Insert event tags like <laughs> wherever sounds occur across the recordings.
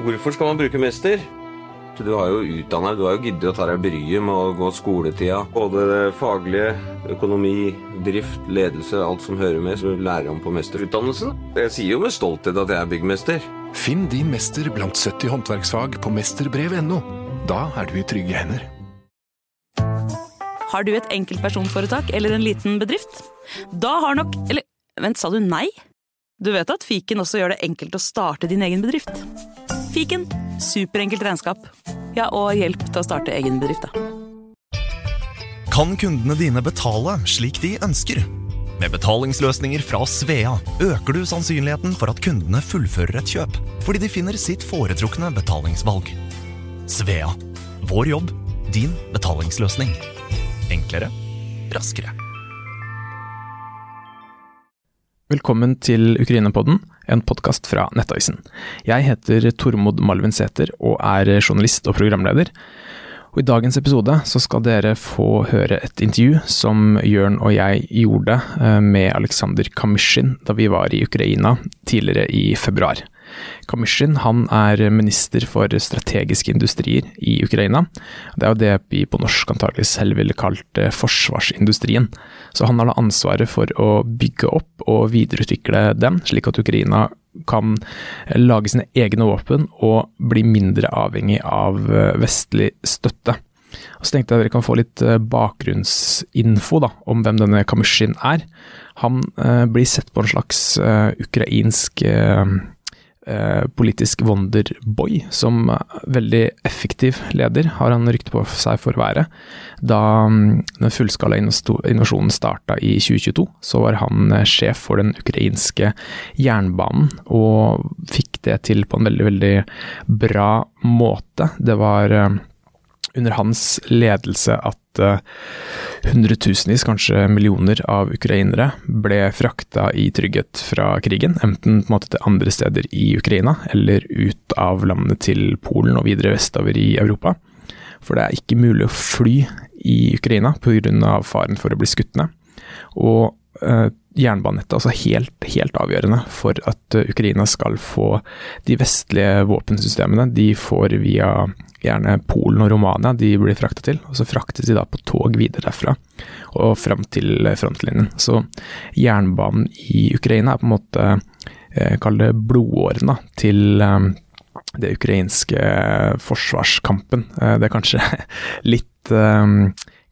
Hvorfor skal man bruke mester? Du har jo utdannet, du har jo giddet å ta deg bryet med å gå skoletida. Både det faglige, økonomi, drift, ledelse, alt som hører med, som du lærer om på mesterutdannelsen. Jeg sier jo med stolthet at jeg er byggmester. Finn din mester blant 70 håndverksfag på mesterbrev.no. Da er du i trygge hender. Har du et enkeltpersonforetak eller en liten bedrift? Da har nok Eller vent, sa du nei? Du vet at fiken også gjør det enkelt å starte din egen bedrift? Fiken superenkelt regnskap. Ja, og hjelp til å starte egen bedrift, da. Kan kundene dine betale slik de ønsker? Med betalingsløsninger fra Svea øker du sannsynligheten for at kundene fullfører et kjøp, fordi de finner sitt foretrukne betalingsvalg. Svea vår jobb, din betalingsløsning. Enklere, raskere. Velkommen til Ukraina-podden, en podkast fra Nettavisen. Jeg heter Tormod Malvin Sæther og er journalist og programleder. Og I dagens episode så skal dere få høre et intervju som Jørn og jeg gjorde eh, med Aleksandr Kamysjin da vi var i Ukraina tidligere i februar. Kamishin han er minister for strategiske industrier i Ukraina. Det er jo det vi på norsk antagelig selv ville kalt eh, forsvarsindustrien. Så han har da ansvaret for å bygge opp og videreutvikle den, slik at Ukraina kan lage sine egne våpen og bli mindre avhengig av eh, vestlig støtte. Og så tenkte jeg dere kan få litt eh, bakgrunnsinfo da, om hvem denne Kamysjin er. Han eh, blir sett på en slags eh, ukrainsk eh, Eh, politisk wonderboy, som veldig effektiv leder, har han rykte på seg for å være. Da mm, den fullskala invasjonen starta i 2022, så var han eh, sjef for den ukrainske jernbanen, og fikk det til på en veldig, veldig bra måte. Det var eh, under hans ledelse at uh, hundretusenvis, kanskje millioner av ukrainere ble frakta i trygghet fra krigen, enten på en måte til andre steder i Ukraina, eller ut av landet til Polen og videre vestover i Europa. For det er ikke mulig å fly i Ukraina pga. faren for å bli skutt ned. Og uh, jernbanenettet er altså helt, helt avgjørende for at uh, Ukraina skal få de vestlige våpensystemene de får via gjerne Polen og Romania de blir frakta til. Og så fraktes de da på tog videre derfra og fram til frontlinjen. Så jernbanen i Ukraina er på en måte, eh, kall det blodårene til eh, det ukrainske forsvarskampen. Eh, det er kanskje <laughs> litt eh,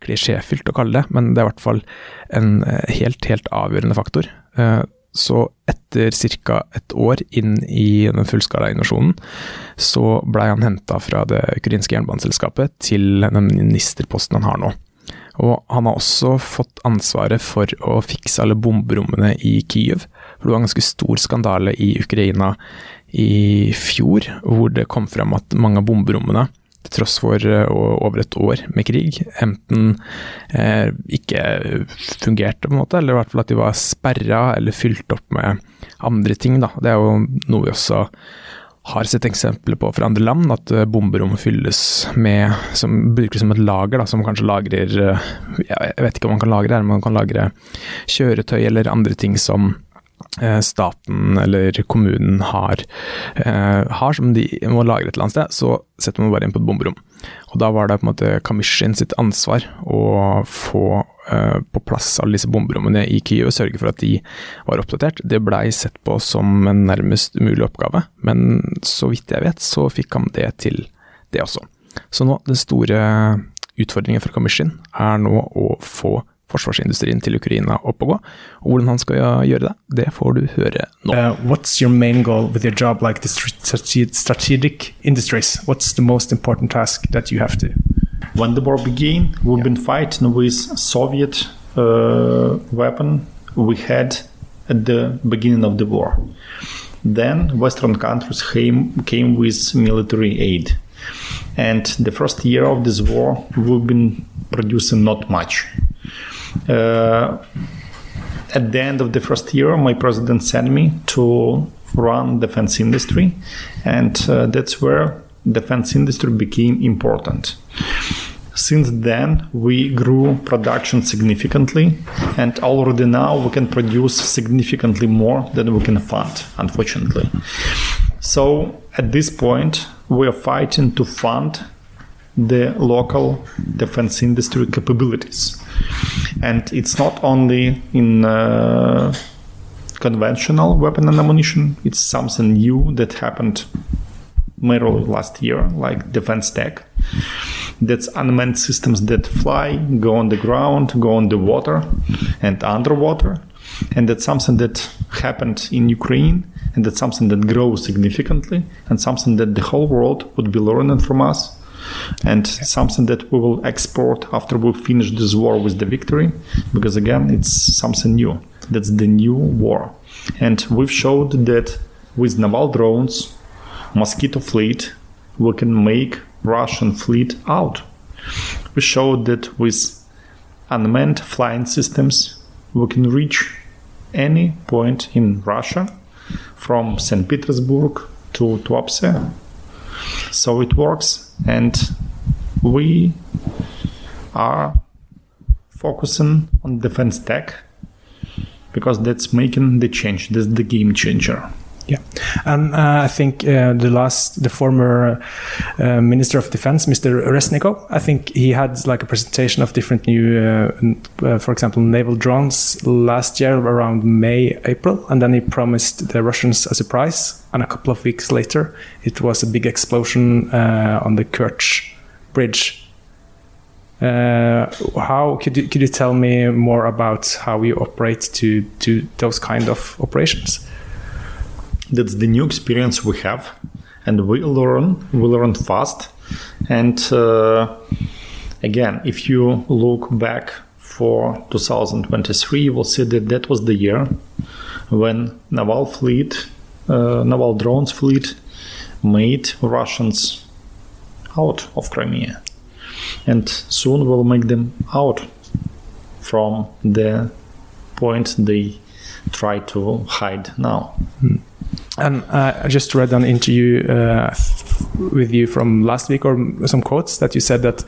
klisjéfylt å kalle det, men det er i hvert fall en eh, helt, helt avgjørende faktor. Eh, så etter ca. et år inn i den fullskala invasjonen, så blei han henta fra det ukrainske jernbaneselskapet til den ministerposten han har nå. Og han har også fått ansvaret for å fikse alle bomberommene i Kyiv. For det var en ganske stor skandale i Ukraina i fjor, hvor det kom frem at mange av bomberommene til tross for eh, over et år med krig, enten eh, ikke fungerte, på en måte, eller i hvert fall at de var sperra eller fylt opp med andre ting. Da. Det er jo noe vi også har sett eksempler på fra andre land, at eh, bomberom fylles med som brukes som et lager, da, som kanskje lagrer Jeg vet ikke om man kan lagre det, men man kan lagre kjøretøy eller andre ting som staten eller kommunen har, eh, har, som de må lagre et eller annet sted, så setter man bare inn på et bomberom. Og Da var det på en måte Kamishin sitt ansvar å få eh, på plass alle disse bomberommene i Kyiv og sørge for at de var oppdatert. Det blei sett på som en nærmest umulig oppgave, men så vidt jeg vet, så fikk han det til, det også. Så nå, den store utfordringen for Kamishin er nå å få forsvarsindustrien til Ukraina opp og gå. Og hvordan han skal gjøre det, det får du høre nå. Uh, what's your main goal with your job like the strategic industries? What's the most important task that you have to? When the war began, we've yeah. been fighting with Soviet uh, weapon we had at the beginning of the war. Then Western countries came, came with military aid. And the first year of this war, we've been producing not much. Uh, at the end of the first year, my president sent me to run the defense industry, and uh, that's where the defense industry became important. Since then, we grew production significantly, and already now we can produce significantly more than we can fund, unfortunately. So at this point, we are fighting to fund the local defense industry capabilities. And it's not only in uh, conventional weapon and ammunition, it's something new that happened merely last year, like defense tech. That's unmanned systems that fly, go on the ground, go on the water and underwater. And that's something that happened in Ukraine, and that's something that grows significantly, and something that the whole world would be learning from us, and something that we will export after we finish this war with the victory, because again, it's something new. That's the new war. And we've showed that with naval drones, Mosquito fleet, we can make Russian fleet out. We showed that with unmanned flying systems, we can reach any point in Russia from St. Petersburg to Tuapse. So it works, and we are focusing on defense tech because that's making the change. That's the game changer. Yeah, and uh, I think uh, the last, the former uh, Minister of Defense, Mr. Reznikov, I think he had like a presentation of different new, uh, uh, for example, naval drones last year around May, April, and then he promised the Russians a surprise. And a couple of weeks later, it was a big explosion uh, on the Kerch bridge. how could you could you tell me more about how you operate to to those kind of operations? That's the new experience we have. And we learn we learn fast. And uh, again if you look back for 2023 you will see that that was the year when naval fleet uh, naval drones fleet made russians out of crimea. And soon we'll make them out from the point they try to hide now. Hmm. And uh, I just read an interview uh, with you from last week, or some quotes that you said that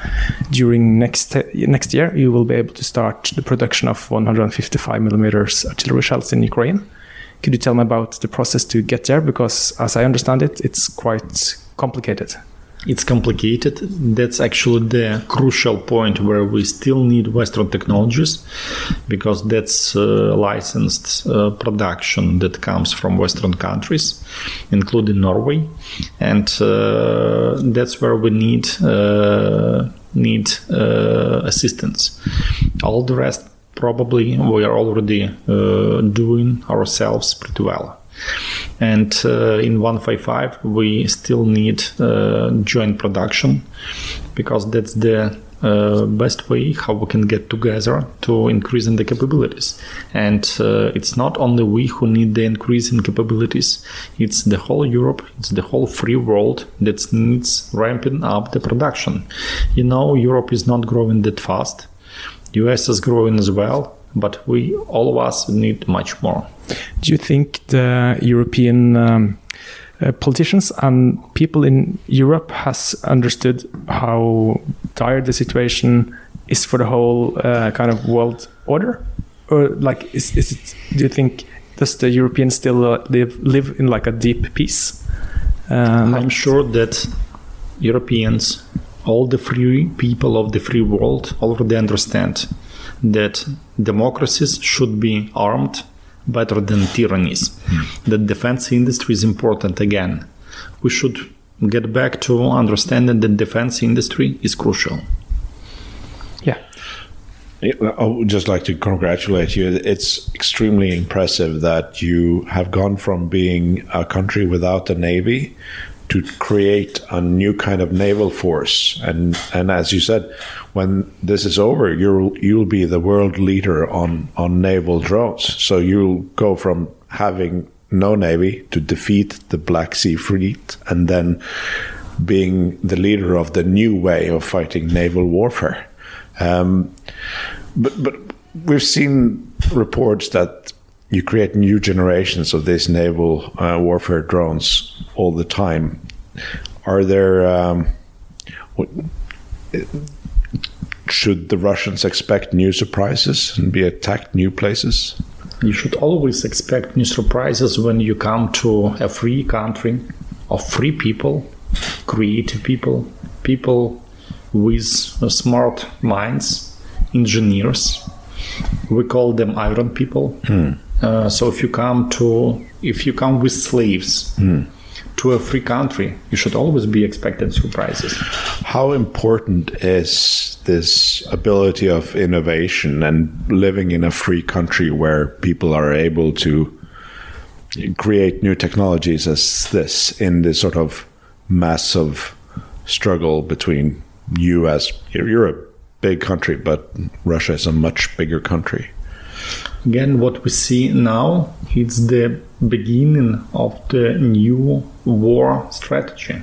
during next next year you will be able to start the production of 155 millimeters artillery shells in Ukraine. Could you tell me about the process to get there? Because as I understand it, it's quite complicated it's complicated. That's actually the crucial point where we still need Western technologies because that's uh, licensed uh, production that comes from Western countries, including Norway, and uh, that's where we need uh, need uh, assistance. All the rest probably we are already uh, doing ourselves pretty well. And uh, in 155, we still need uh, joint production because that's the uh, best way how we can get together to increase in the capabilities. And uh, it's not only we who need the increase in capabilities, it's the whole Europe, it's the whole free world that needs ramping up the production. You know, Europe is not growing that fast. US is growing as well, but we all of us need much more. Do you think the European um, uh, politicians and people in Europe has understood how dire the situation is for the whole uh, kind of world order, or like is, is it? Do you think does the Europeans still uh, live live in like a deep peace? Um, I'm sure that Europeans, all the free people of the free world, already understand that democracies should be armed better than tyrannies. Mm. The defense industry is important again. We should get back to understanding that defense industry is crucial. Yeah. I would just like to congratulate you. It's extremely impressive that you have gone from being a country without a navy to create a new kind of naval force. And and as you said, when this is over, you'll you'll be the world leader on on naval drones. So you'll go from having no navy to defeat the Black Sea Fleet, and then being the leader of the new way of fighting naval warfare. Um, but but we've seen reports that you create new generations of these naval uh, warfare drones all the time. Are there um, what, should the Russians expect new surprises and be attacked new places? you should always expect new surprises when you come to a free country of free people, creative people, people with smart minds, engineers. We call them iron people. Uh, so if you come to if you come with slaves to a free country, you should always be expecting surprises. How important is this ability of innovation and living in a free country where people are able to create new technologies as this in this sort of massive struggle between you as you're a big country, but Russia is a much bigger country. Again, what we see now is the beginning of the new war strategy.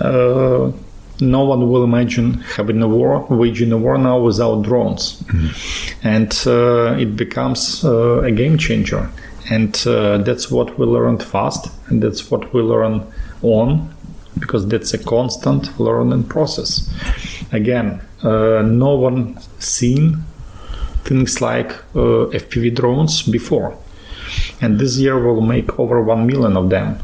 Uh, no one will imagine having a war, waging a war now without drones, and uh, it becomes uh, a game changer. And uh, that's what we learned fast, and that's what we learn on, because that's a constant learning process. Again, uh, no one seen things like uh, FPV drones before. And this year we'll make over 1 million of them.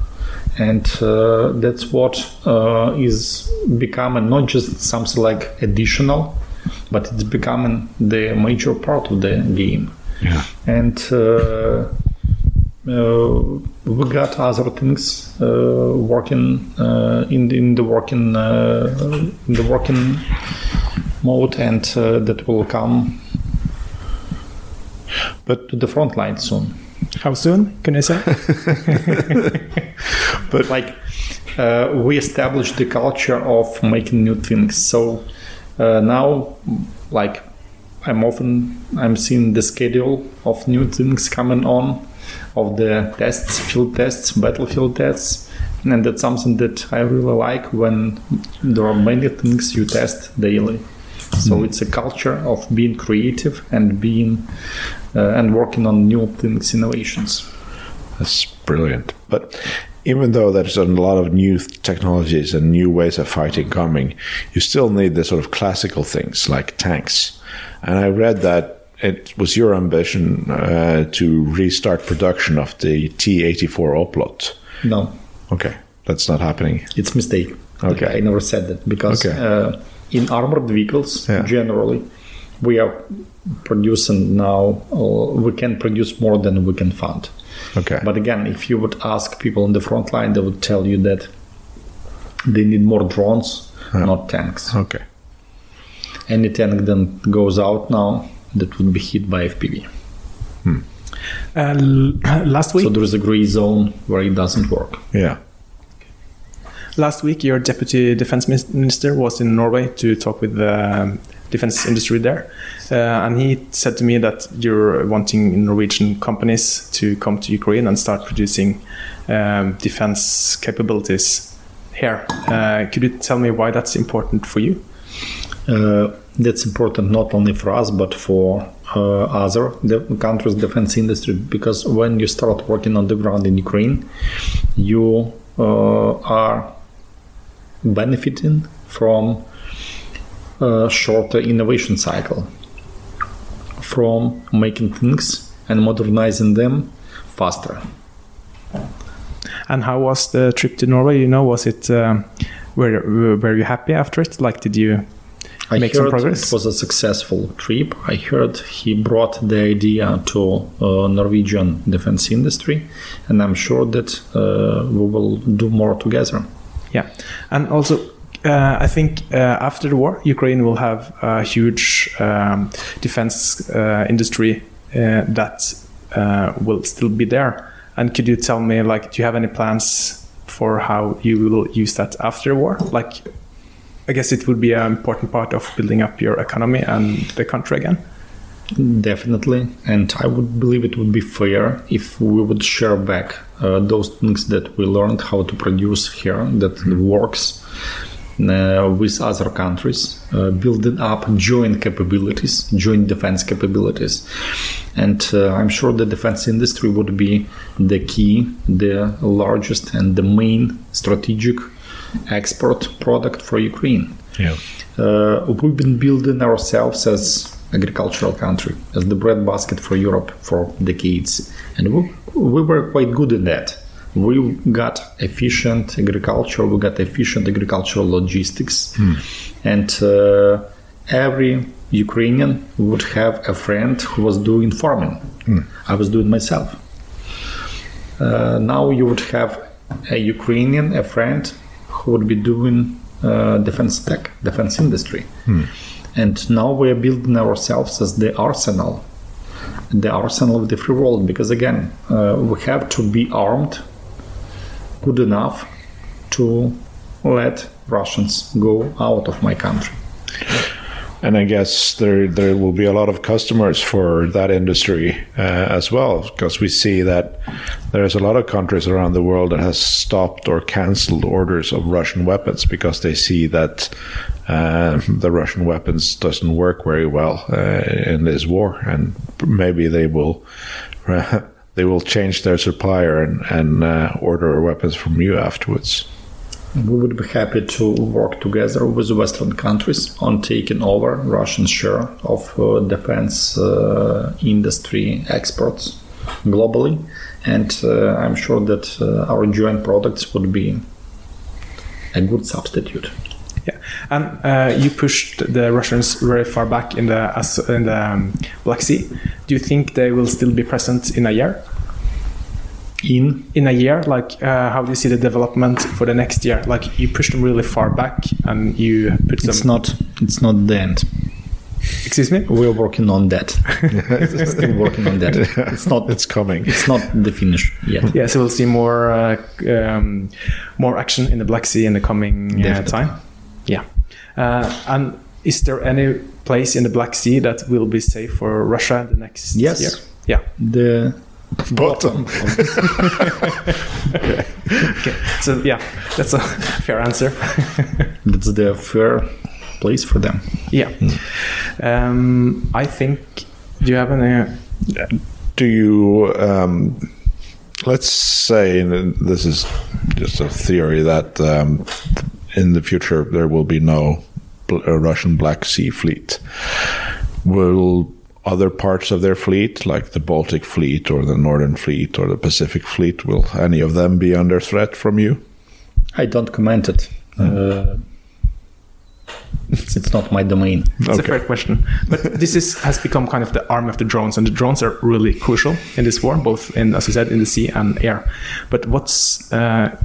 And uh, that's what uh, is becoming not just something like additional, but it's becoming the major part of the game. Yeah. And uh, uh, we got other things uh, working uh, in the, in the working uh, in the working mode, and uh, that will come But to the front line soon. How soon can I say? <laughs> But like uh, we established the culture of making new things. So uh, now, like I'm often I'm seeing the schedule of new things coming on, of the tests, field tests, battlefield tests, and that's something that I really like when there are many things you test daily. So it's a culture of being creative and being and working on new things, innovations. That's brilliant. But even though there's a lot of new technologies and new ways of fighting coming, you still need the sort of classical things like tanks. And I read that it was your ambition uh, to restart production of the T-84 Oplot. No, Okay, that's not happening. it's mistake. Okay. I never said that because Okay. uh, in armored vehicles Yeah. generally we are producing now. Uh, we can produce more than we can fund. Okay. But again, if you would ask people on the front line, they would tell you that they need more drones, not tanks. okay. Any tank that goes out now that would be hit by FPV. Uh, last week, So there is a gray zone where it doesn't work. Yeah. last week, your deputy defense minister was in Norway to talk with the um, defense industry there, uh, and he said to me that you're wanting Norwegian companies to come to Ukraine and start producing um, defense capabilities here. Uh, could you tell me why that's important for you? Uh, that's important not only for us but for uh, other de- countries' defense industry because when you start working on the ground in Ukraine, you uh, are benefiting from a shorter innovation cycle, from making things and modernizing them faster. And how was the trip to Norway? You know, was it um, were were you happy after it? Like, did you I make some progress? it was a successful trip. I heard he brought the idea to uh, Norwegian defense industry, and I'm sure that uh, we will do more together. Yeah, and also uh, I think uh, after the war, Ukraine will have a huge um, defense uh, industry uh, that uh, will still be there. And could you tell me, like, do you have any plans for how you will use that after the war? Like, I guess it would be an important part of building up your economy and the country again. Definitely, and I would believe it would be fair if we would share back uh, those things that we learned how to produce here that works uh, with other countries, uh, building up joint capabilities, joint defense capabilities. And uh, I'm sure the defense industry would be the key, the largest, and the main strategic export product for Ukraine. Yeah. Uh, we've been building ourselves as agricultural country, as the breadbasket for Europe for decades. And we, we were quite good in that. We got efficient agriculture, we got efficient agricultural logistics, and uh, every Ukrainian would have a friend who was doing farming. I was doing myself. Uh, now you would have a Ukrainian, a friend who would be doing uh, defense tech, defense industry. And now we are building ourselves as the arsenal, the arsenal of the free world. Because again, uh, we have to be armed good enough to let Russians go out of my country. And I guess there there will be a lot of customers for that industry uh, as well, because we see that there's a lot of countries around the world that has stopped or cancelled orders of Russian weapons because they see that uh, the Russian weapons doesn't work very well uh, in this war, and maybe they will. They will change their supplier and, and uh, order weapons from you afterwards. We would be happy to work together with Western countries on taking over Russian share of uh, defense uh, industry exports globally, and uh, I'm sure that uh, our joint products would be a good substitute. Yeah, and uh, you pushed the Russians very far back in the in the um, Black Sea. Do you think they will still be present in a year? In In a year, like uh, how do you see the development for the next year? Like you pushed them really far back, and you put them. it's not it's not the end. Excuse me. We're working on that. <laughs> <laughs> Still working on that. It's not. It's coming. It's not the finish yet. Yeah, so we'll see more uh, um, more action in the Black Sea in the coming uh, Definitely. time. Yeah, uh, and is there any place in the Black Sea that will be safe for Russia the next Yes. year? Yeah. The Bottom. <laughs> Okay. So yeah, that's a fair answer. <laughs> that's the fair place for them. yeah. Um, I think. Do you have any? do you um, let's say and this is just a theory that um, in the future there will be no bl- uh, Russian Black Sea fleet will other parts of their fleet like the Baltic fleet or the Northern fleet or the Pacific fleet will any of them be under threat from you I don't comment it. Uh, it's, it's not my domain. It's a fair question, but this is has become kind of the arm of the drones, and the drones are really crucial in this war, both in, as you said, in the sea and air. But what's uh,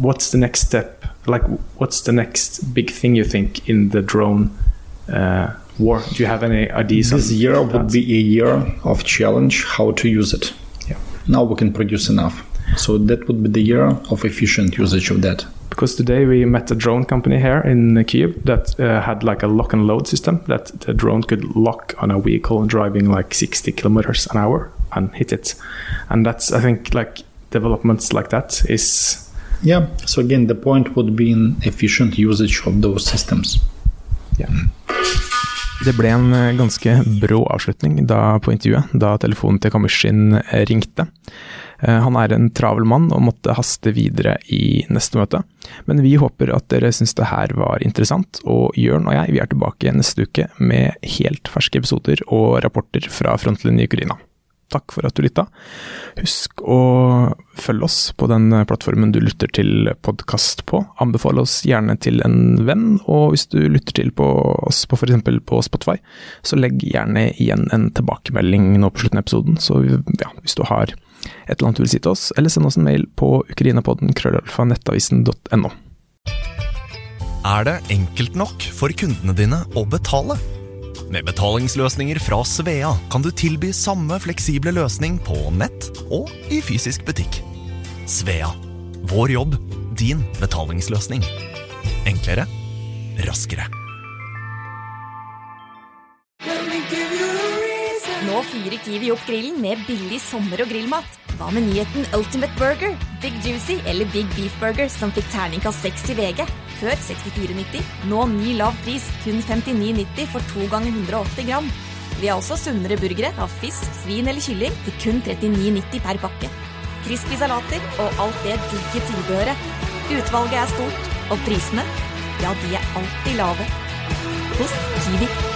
what's the next step? Like, what's the next big thing you think in the drone uh, war? Do you have any ideas? This year that? would be a year of challenge how to use it. Yeah. Now we can produce enough. So that would be the year of efficient usage of that. because today we met a drone company here in Kiev that uh, had like a lock and load system that the drone could lock on a vehicle driving like 60 kilometers an hour and hit it. And that's, I think, like developments like that is Yeah. So again, the point would be in efficient usage of those systems. yeah. Det ble en eh, ganske brå avslutning da, på intervjuet, da telefonen til Kamysjin eh, ringte. Eh, Han er en travel mann og måtte haste videre i neste møte. Men vi håper at dere syns det her var interessant, og Jørn og jeg vi er tilbake neste uke med helt ferske episoder og rapporter fra frontlinjen i Ukraina. Takk for at du lytta. Husk å følge oss på den plattformen du lytter til podkast på. Anbefale oss gjerne til en venn, og hvis du lytter til på oss på f.eks. på Spotify, så legg gjerne igjen en tilbakemelding nå på slutten av episoden. Så ja, hvis du har et eller annet du vil si til oss, eller send oss en mail på ukrainapodden krøllalfa. Er det enkelt nok for kundene dine å betale? Med betalingsløsninger fra Svea kan du tilby samme fleksible løsning på nett og i fysisk butikk. Svea vår jobb, din betalingsløsning. Enklere, raskere. Nå fyrer Kiwi opp grillen med billig sommer- og grillmat. Hva med nyheten Ultimate Burger, Big Juicy eller Big Beef Burger som fikk terningkast 6 i VG? Før 64,90. Nå ny lav pris, kun 59,90 for to ganger 180 gram. Vi har også sunnere burgere av fisk, svin eller kylling til kun 39,90 per pakke. Crispy salater og alt det digge tilbehøret. Utvalget er stort, og prisene, ja, de er alltid lave. Hos Kiwi.